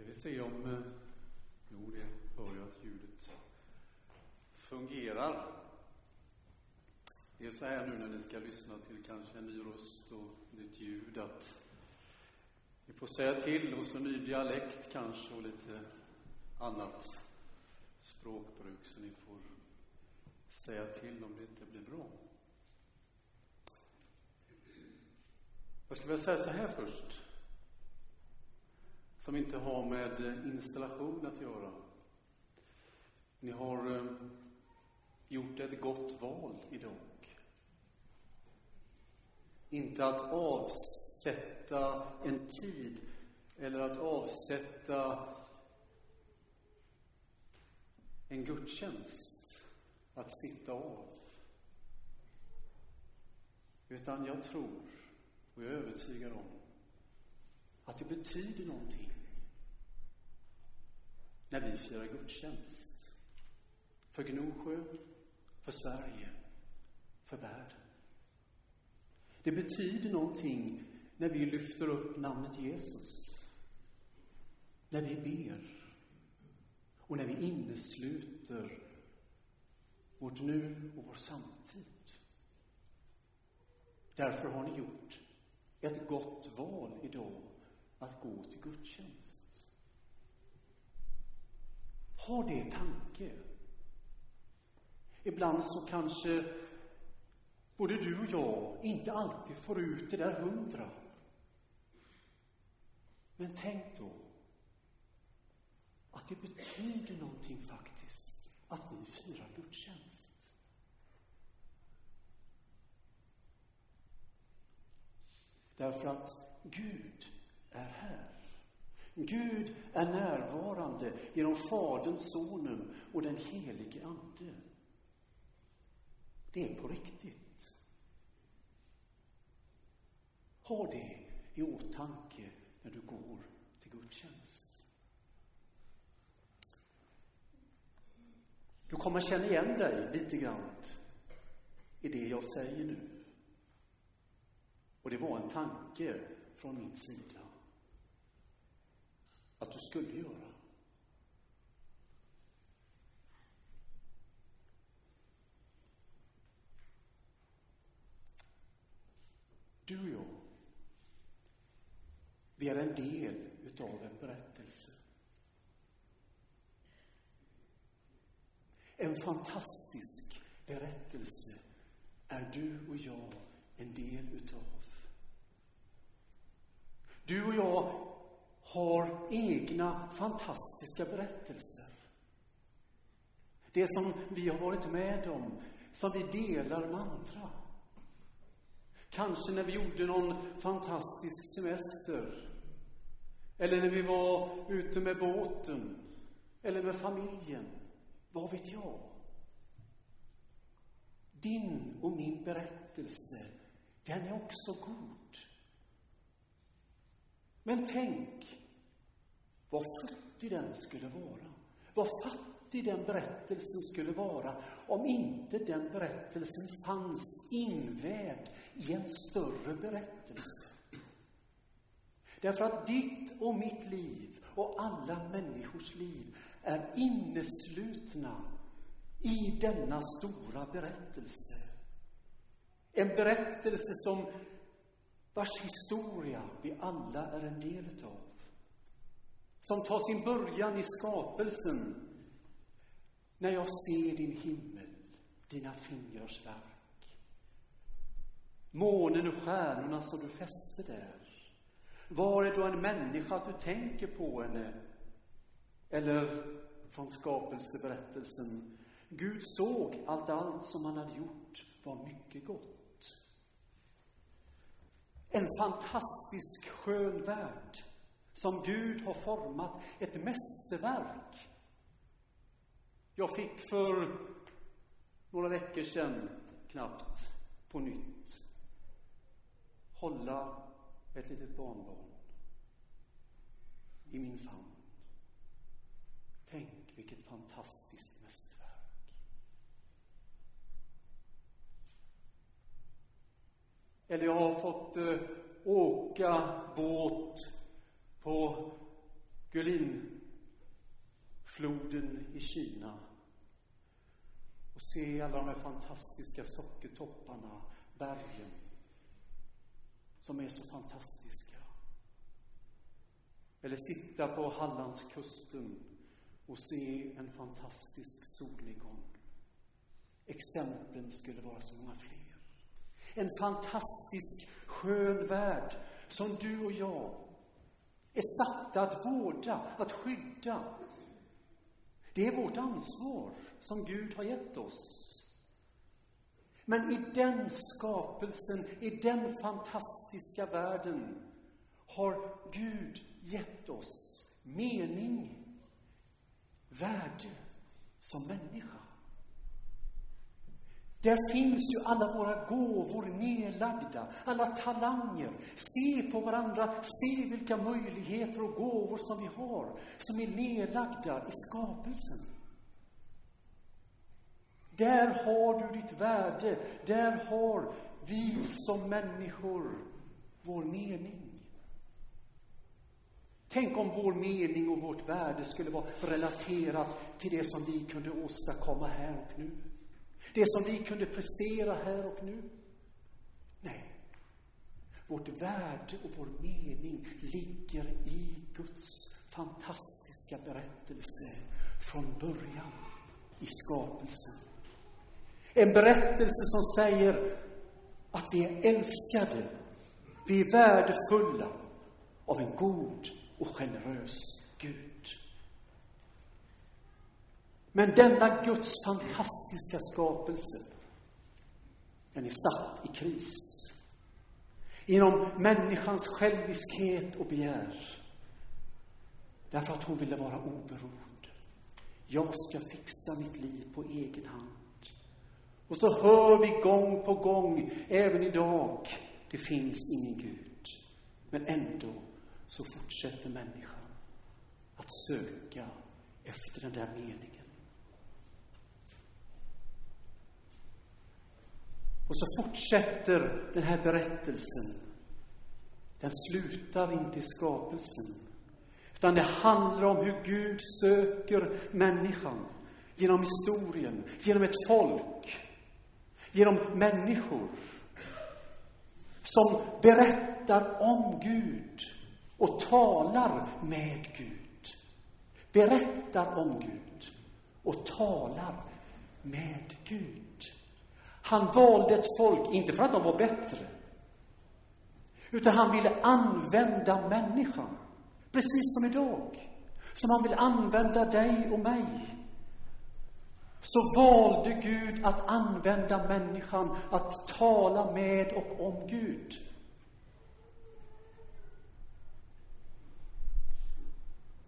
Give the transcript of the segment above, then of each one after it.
Ska vi se om... Eh, jo, det hör jag att ljudet fungerar. Det är så här nu när ni ska lyssna till kanske en ny röst och nytt ljud att ni får säga till och så ny dialekt kanske och lite annat språkbruk så ni får säga till om det inte blir bra. Jag skulle vilja säga så här först som inte har med eh, installation att göra. Ni har eh, gjort ett gott val idag. Inte att avsätta en tid eller att avsätta en gudstjänst att sitta av. Utan jag tror och jag är övertygad om att det betyder någonting när vi firar gudstjänst. För Gnosjö, för Sverige, för världen. Det betyder någonting när vi lyfter upp namnet Jesus. När vi ber. Och när vi innesluter vårt nu och vår samtid. Därför har ni gjort ett gott val idag att gå till gudstjänst. Ha det i tanke. Ibland så kanske både du och jag inte alltid får ut det där hundra. Men tänk då att det betyder någonting faktiskt att vi firar gudstjänst. Därför att Gud är här. Gud är närvarande genom Fadern, Sonen och den helige Ande. Det är på riktigt. Ha det i åtanke när du går till gudstjänst. Du kommer känna igen dig lite grann i det jag säger nu. Och det var en tanke från min sida att du skulle göra. Du och jag, vi är en del utav en berättelse. En fantastisk berättelse är du och jag en del utav. Du och jag har egna fantastiska berättelser. Det som vi har varit med om, som vi delar med andra. Kanske när vi gjorde någon fantastisk semester. Eller när vi var ute med båten. Eller med familjen. Vad vet jag? Din och min berättelse, den är också god. Men tänk vad futtig den skulle vara. Vad fattig den berättelsen skulle vara om inte den berättelsen fanns invävd i en större berättelse. Därför att ditt och mitt liv och alla människors liv är inneslutna i denna stora berättelse. En berättelse som vars historia vi alla är en del av. Som tar sin början i skapelsen. När jag ser din himmel, dina fingrars verk. Månen och stjärnorna som du fäste där. Var är då en människa att du tänker på henne? Eller från skapelseberättelsen. Gud såg att allt som han hade gjort var mycket gott. En fantastisk skön värld som Gud har format, ett mästerverk. Jag fick för några veckor sedan, knappt, på nytt hålla ett litet barnbarn i min famn. Tänk vilket fantastiskt mästerverk. Eller jag har fått eh, åka båt på Gulinfloden i Kina och se alla de här fantastiska sockertopparna, bergen, som är så fantastiska. Eller sitta på Hallandskusten och se en fantastisk solnedgång. Exemplen skulle vara så många fler. En fantastisk skön värld som du och jag är satta att vårda, att skydda. Det är vårt ansvar som Gud har gett oss. Men i den skapelsen, i den fantastiska världen har Gud gett oss mening, värde som människa. Där finns ju alla våra gåvor nedlagda, alla talanger. Se på varandra, se vilka möjligheter och gåvor som vi har, som är nedlagda i skapelsen. Där har du ditt värde, där har vi som människor vår mening. Tänk om vår mening och vårt värde skulle vara relaterat till det som vi kunde åstadkomma här och nu. Det som vi kunde prestera här och nu. Nej. Vårt värde och vår mening ligger i Guds fantastiska berättelse från början i skapelsen. En berättelse som säger att vi är älskade, vi är värdefulla av en god och generös Gud. Men denna Guds fantastiska skapelse, den är satt i kris. inom människans själviskhet och begär. Därför att hon ville vara oberoende. Jag ska fixa mitt liv på egen hand. Och så hör vi gång på gång, även idag, det finns ingen Gud. Men ändå så fortsätter människan att söka efter den där meningen. Och så fortsätter den här berättelsen. Den slutar inte i skapelsen. Utan det handlar om hur Gud söker människan genom historien, genom ett folk, genom människor som berättar om Gud och talar med Gud. Berättar om Gud och talar med Gud. Han valde ett folk, inte för att de var bättre, utan han ville använda människan, precis som idag. Som han vill använda dig och mig. Så valde Gud att använda människan att tala med och om Gud.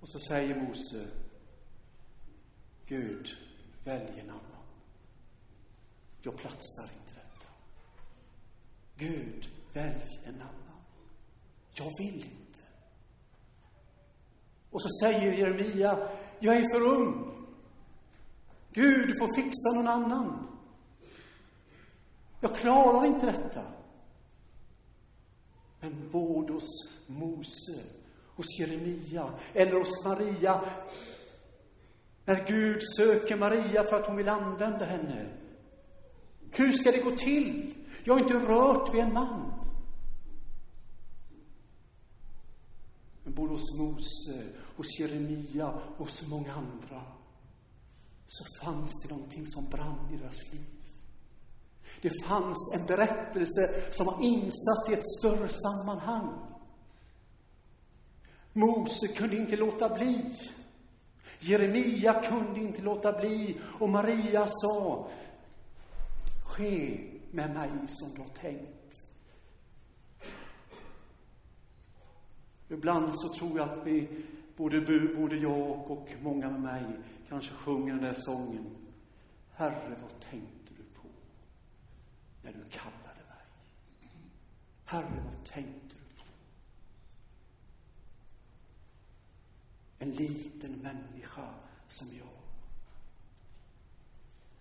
Och så säger Mose, Gud, välj en annan. Jag platsar inte detta. Gud, välj en annan. Jag vill inte. Och så säger Jeremia, jag är för ung. Gud, du får fixa någon annan. Jag klarar inte detta. Men både hos Mose, hos Jeremia eller hos Maria, när Gud söker Maria för att hon vill använda henne, hur ska det gå till? Jag har inte rört vid en man. Men både hos Mose, hos Jeremia och hos många andra så fanns det någonting som brann i deras liv. Det fanns en berättelse som var insatt i ett större sammanhang. Mose kunde inte låta bli. Jeremia kunde inte låta bli. Och Maria sa, ske med mig som du har tänkt. Ibland så tror jag att vi, både, både jag och många med mig, kanske sjunger den där sången. Herre, vad tänkte du på när du kallade mig? Herre, vad tänkte du på? En liten människa som jag.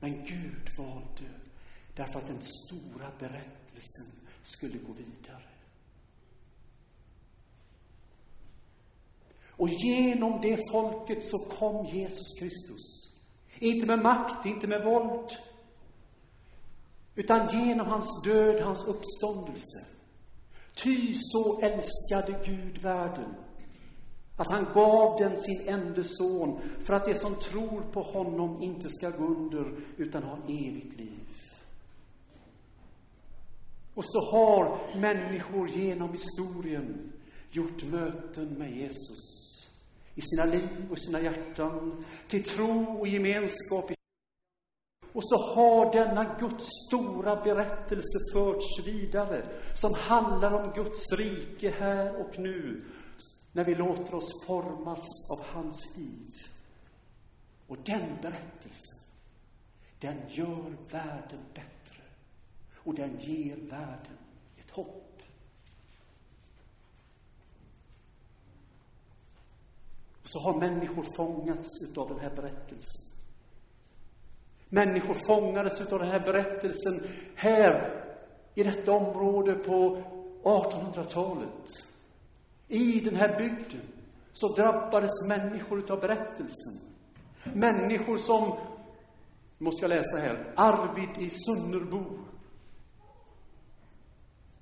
Men Gud valde Därför att den stora berättelsen skulle gå vidare. Och genom det folket så kom Jesus Kristus. Inte med makt, inte med våld, utan genom hans död, hans uppståndelse. Ty så älskade Gud världen, att han gav den sin enda son, för att de som tror på honom inte ska gå under, utan ha evigt liv. Och så har människor genom historien gjort möten med Jesus i sina liv och sina hjärtan, till tro och gemenskap. Och så har denna Guds stora berättelse förts vidare, som handlar om Guds rike här och nu, när vi låter oss formas av hans liv. Och den berättelsen, den gör världen bättre. Och den ger världen ett hopp. så har människor fångats utav den här berättelsen. Människor fångades utav den här berättelsen här i detta område på 1800-talet. I den här bygden så drabbades människor utav berättelsen. Människor som, måste jag läsa här, Arvid i Sunnerbo.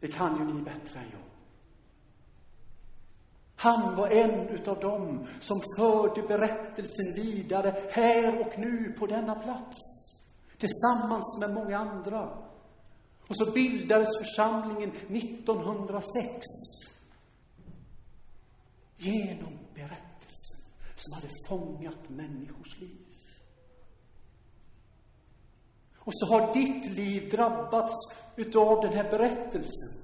Det kan ju ni bättre än jag. Han var en utav dem som förde berättelsen vidare här och nu på denna plats. Tillsammans med många andra. Och så bildades församlingen 1906. Genom berättelsen som hade fångat människors liv. Och så har ditt liv drabbats utav den här berättelsen.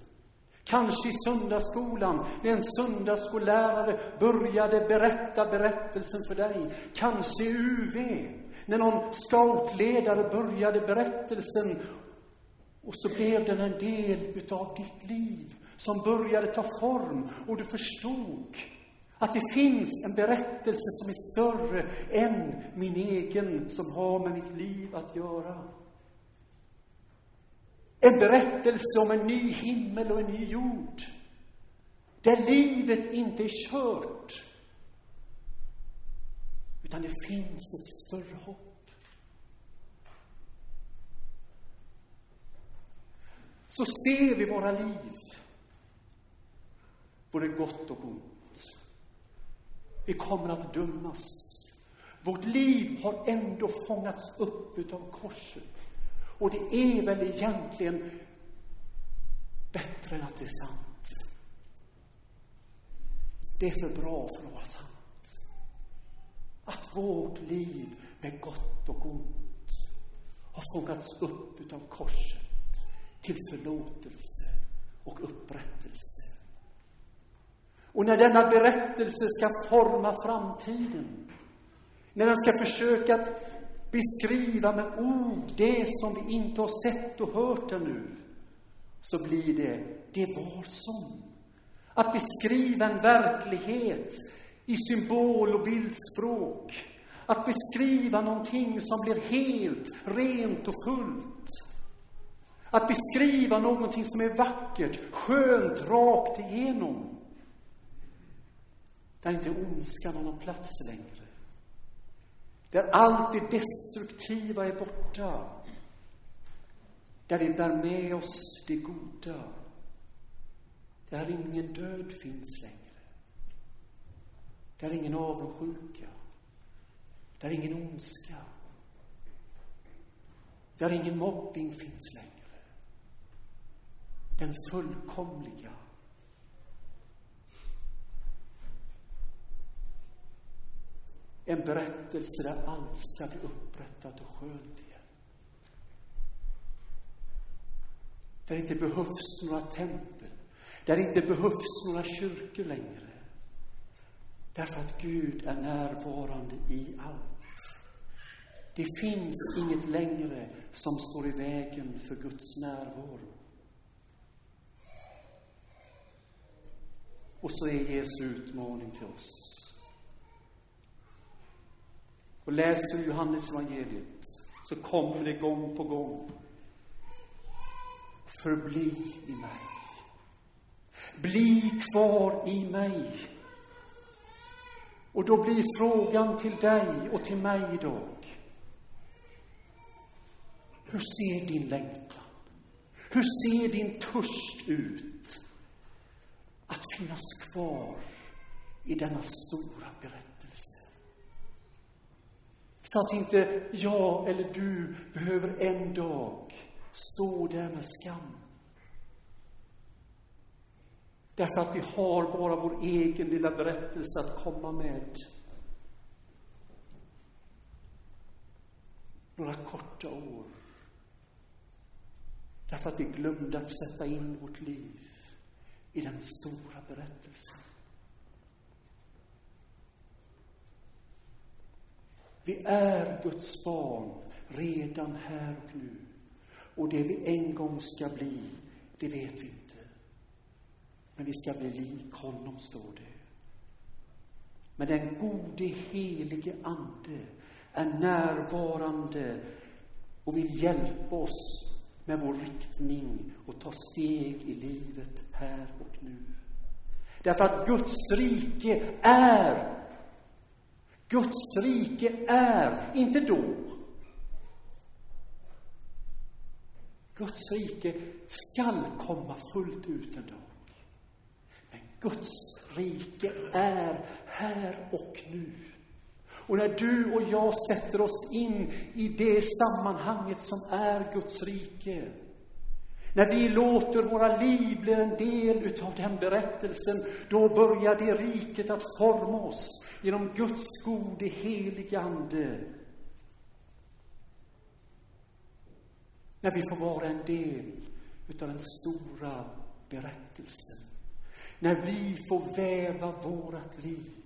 Kanske i söndagsskolan, när en söndagsskollärare började berätta berättelsen för dig. Kanske i UV, när någon scoutledare började berättelsen. Och så blev den en del utav ditt liv, som började ta form. Och du förstod att det finns en berättelse som är större än min egen, som har med mitt liv att göra. En berättelse om en ny himmel och en ny jord. Där livet inte är kört. Utan det finns ett större hopp. Så ser vi våra liv. Både gott och ont. Vi kommer att dömas. Vårt liv har ändå fångats upp utav korset. Och det är väl egentligen bättre än att det är sant. Det är för bra för att vara sant. Att vårt liv med gott och ont har fångats upp utav korset till förlåtelse och upprättelse. Och när denna berättelse ska forma framtiden, när den ska försöka beskriva med ord det som vi inte har sett och hört ännu, så blir det, det var som. Att beskriva en verklighet i symbol och bildspråk. Att beskriva någonting som blir helt, rent och fullt. Att beskriva någonting som är vackert, skönt, rakt igenom. Där inte ondskan har någon plats längre. Där allt det destruktiva är borta. Där vi bär med oss det goda. Där ingen död finns längre. Där ingen avundsjuka. Där ingen ondska. Där ingen mobbing finns längre. Den fullkomliga En berättelse där allt ska bli upprättat och skönt igen. Där det inte behövs några tempel. Där det inte behövs några kyrkor längre. Därför att Gud är närvarande i allt. Det finns inget längre som står i vägen för Guds närvaro. Och så är Jesu utmaning till oss. Och läser du Johannes evangeliet så kommer det gång på gång. Förbli i mig. Bli kvar i mig. Och då blir frågan till dig och till mig idag. Hur ser din längtan? Hur ser din törst ut? Att finnas kvar i denna stora berättelse. Så att inte jag eller du behöver en dag stå där med skam. Därför att vi har bara vår egen lilla berättelse att komma med. Några korta år. Därför att vi glömde att sätta in vårt liv i den stora berättelsen. Vi är Guds barn redan här och nu. Och det vi en gång ska bli, det vet vi inte. Men vi ska bli lik honom, står det. Men den gode helige Ande är närvarande och vill hjälpa oss med vår riktning och ta steg i livet här och nu. Därför att Guds rike är Guds rike är, inte då. Guds rike skall komma fullt ut en dag. Men Guds rike är här och nu. Och när du och jag sätter oss in i det sammanhanget som är Guds rike, när vi låter våra liv bli en del utav den berättelsen, då börjar det riket att forma oss genom Guds gode helige Ande. När vi får vara en del utav den stora berättelsen. När vi får väva vårat liv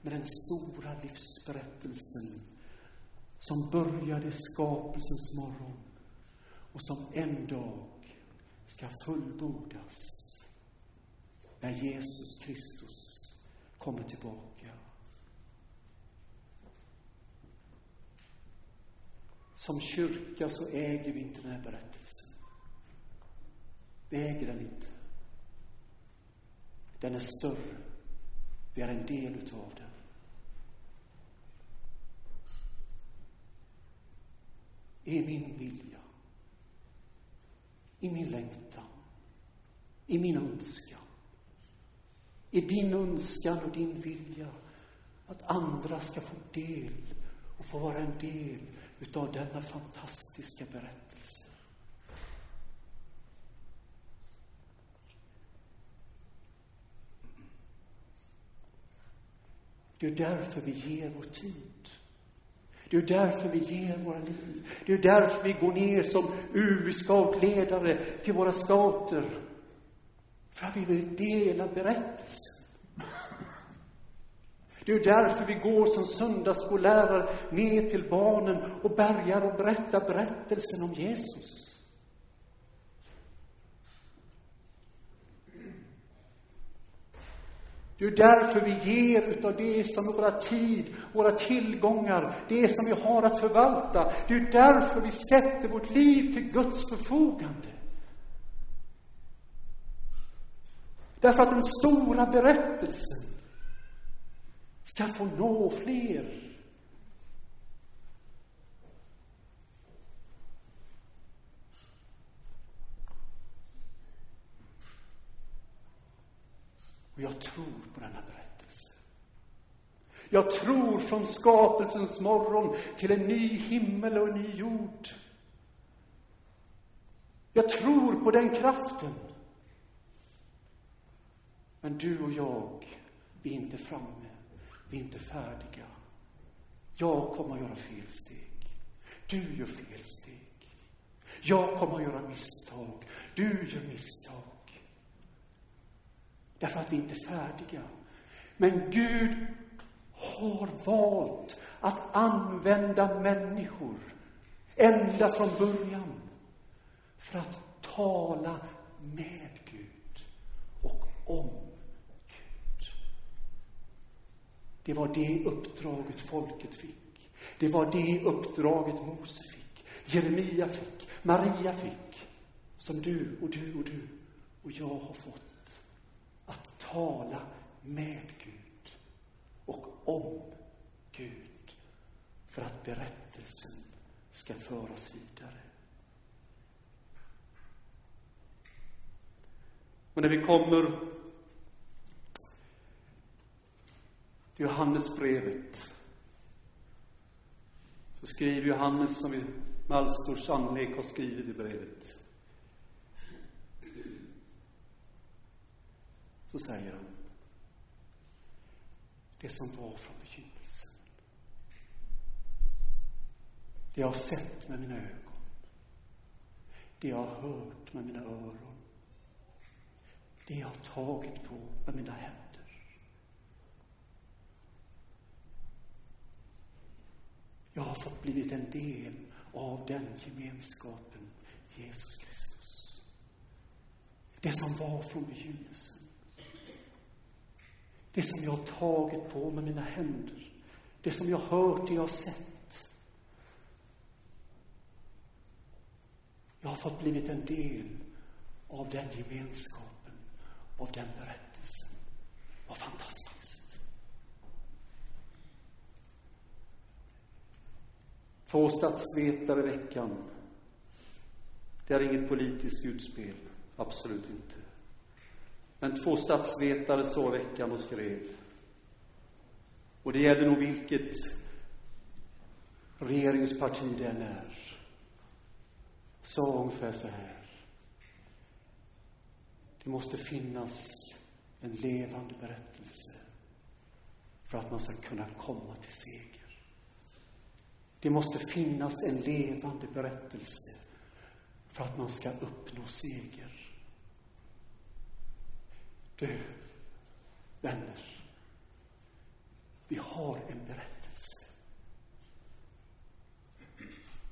med den stora livsberättelsen som började i skapelsens morgon och som en dag ska fullbordas när Jesus Kristus kommer tillbaka. Som kyrka så äger vi inte den här berättelsen. Vi äger den inte. Den är större. Vi är en del utav den. Är min vilja, i min längtan, i min önskan, i din önskan och din vilja att andra ska få del och få vara en del utav denna fantastiska berättelse. Det är därför vi ger vår tid. Det är därför vi ger våra liv. Det är därför vi går ner som UV-scoutledare till våra scouter. För att vi vill dela berättelsen. Det är därför vi går som söndagsskollärare ner till barnen och bärgar och berättar berättelsen om Jesus. Det är därför vi ger utav det som är våra tid, våra tillgångar, det som vi har att förvalta. Det är därför vi sätter vårt liv till Guds förfogande. Därför att den stora berättelsen ska få nå fler. Och jag tror på denna berättelse. Jag tror från skapelsens morgon till en ny himmel och en ny jord. Jag tror på den kraften. Men du och jag, vi är inte framme. Vi är inte färdiga. Jag kommer att göra fel steg. Du gör fel steg. Jag kommer att göra misstag. Du gör misstag. Därför att vi inte är färdiga. Men Gud har valt att använda människor ända från början för att tala med Gud och om Gud. Det var det uppdraget folket fick. Det var det uppdraget Mose fick, Jeremia fick, Maria fick, som du och du och du och jag har fått tala med Gud och om Gud för att berättelsen ska föras vidare. Och när vi kommer till Johannesbrevet så skriver Johannes, som vi med all stor sannolikhet har skrivit i brevet, så säger han det som var från begynnelsen. Det jag har sett med mina ögon. Det jag har hört med mina öron. Det jag har tagit på med mina händer. Jag har fått blivit en del av den gemenskapen, Jesus Kristus. Det som var från begynnelsen. Det som jag har tagit på med mina händer. Det som jag har hört, det jag har sett. Jag har fått blivit en del av den gemenskapen, av den berättelsen. Vad fantastiskt! Två statsvetare i veckan. Det är inget politiskt utspel, absolut inte. Men två statsvetare så veckan och skrev. Och det gäller nog vilket regeringsparti det än är. Sa ungefär så här. Det måste finnas en levande berättelse för att man ska kunna komma till seger. Det måste finnas en levande berättelse för att man ska uppnå seger. Du, vänner. Vi har en berättelse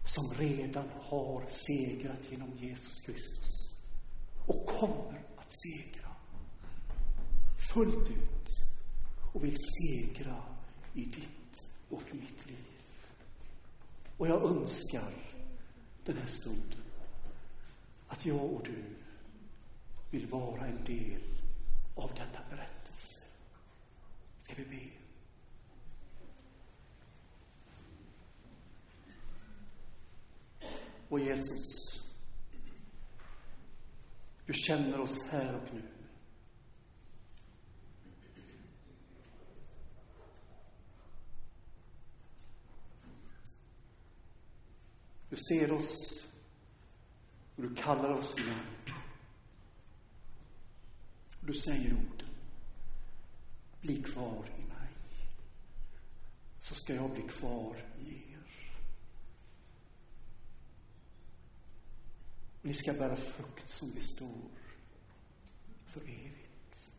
som redan har segrat genom Jesus Kristus och kommer att segra fullt ut och vill segra i ditt och mitt liv. Och jag önskar den här stunden att jag och du vill vara en del av denna berättelse. Ska vi be? Och Jesus, du känner oss här och nu. Du ser oss och du kallar oss igen. Då säger orden. Bli kvar i mig. Så ska jag bli kvar i er. Ni ska bära frukt som består för evigt.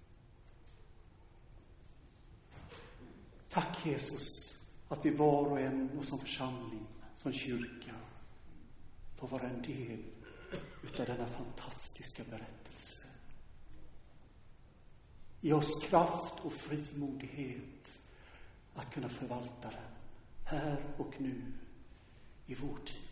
Tack Jesus att vi var och en och som församling, som kyrka får vara en del utav denna fantastiska berättelse. Ge oss kraft och frimodighet att kunna förvalta den här och nu i vår tid.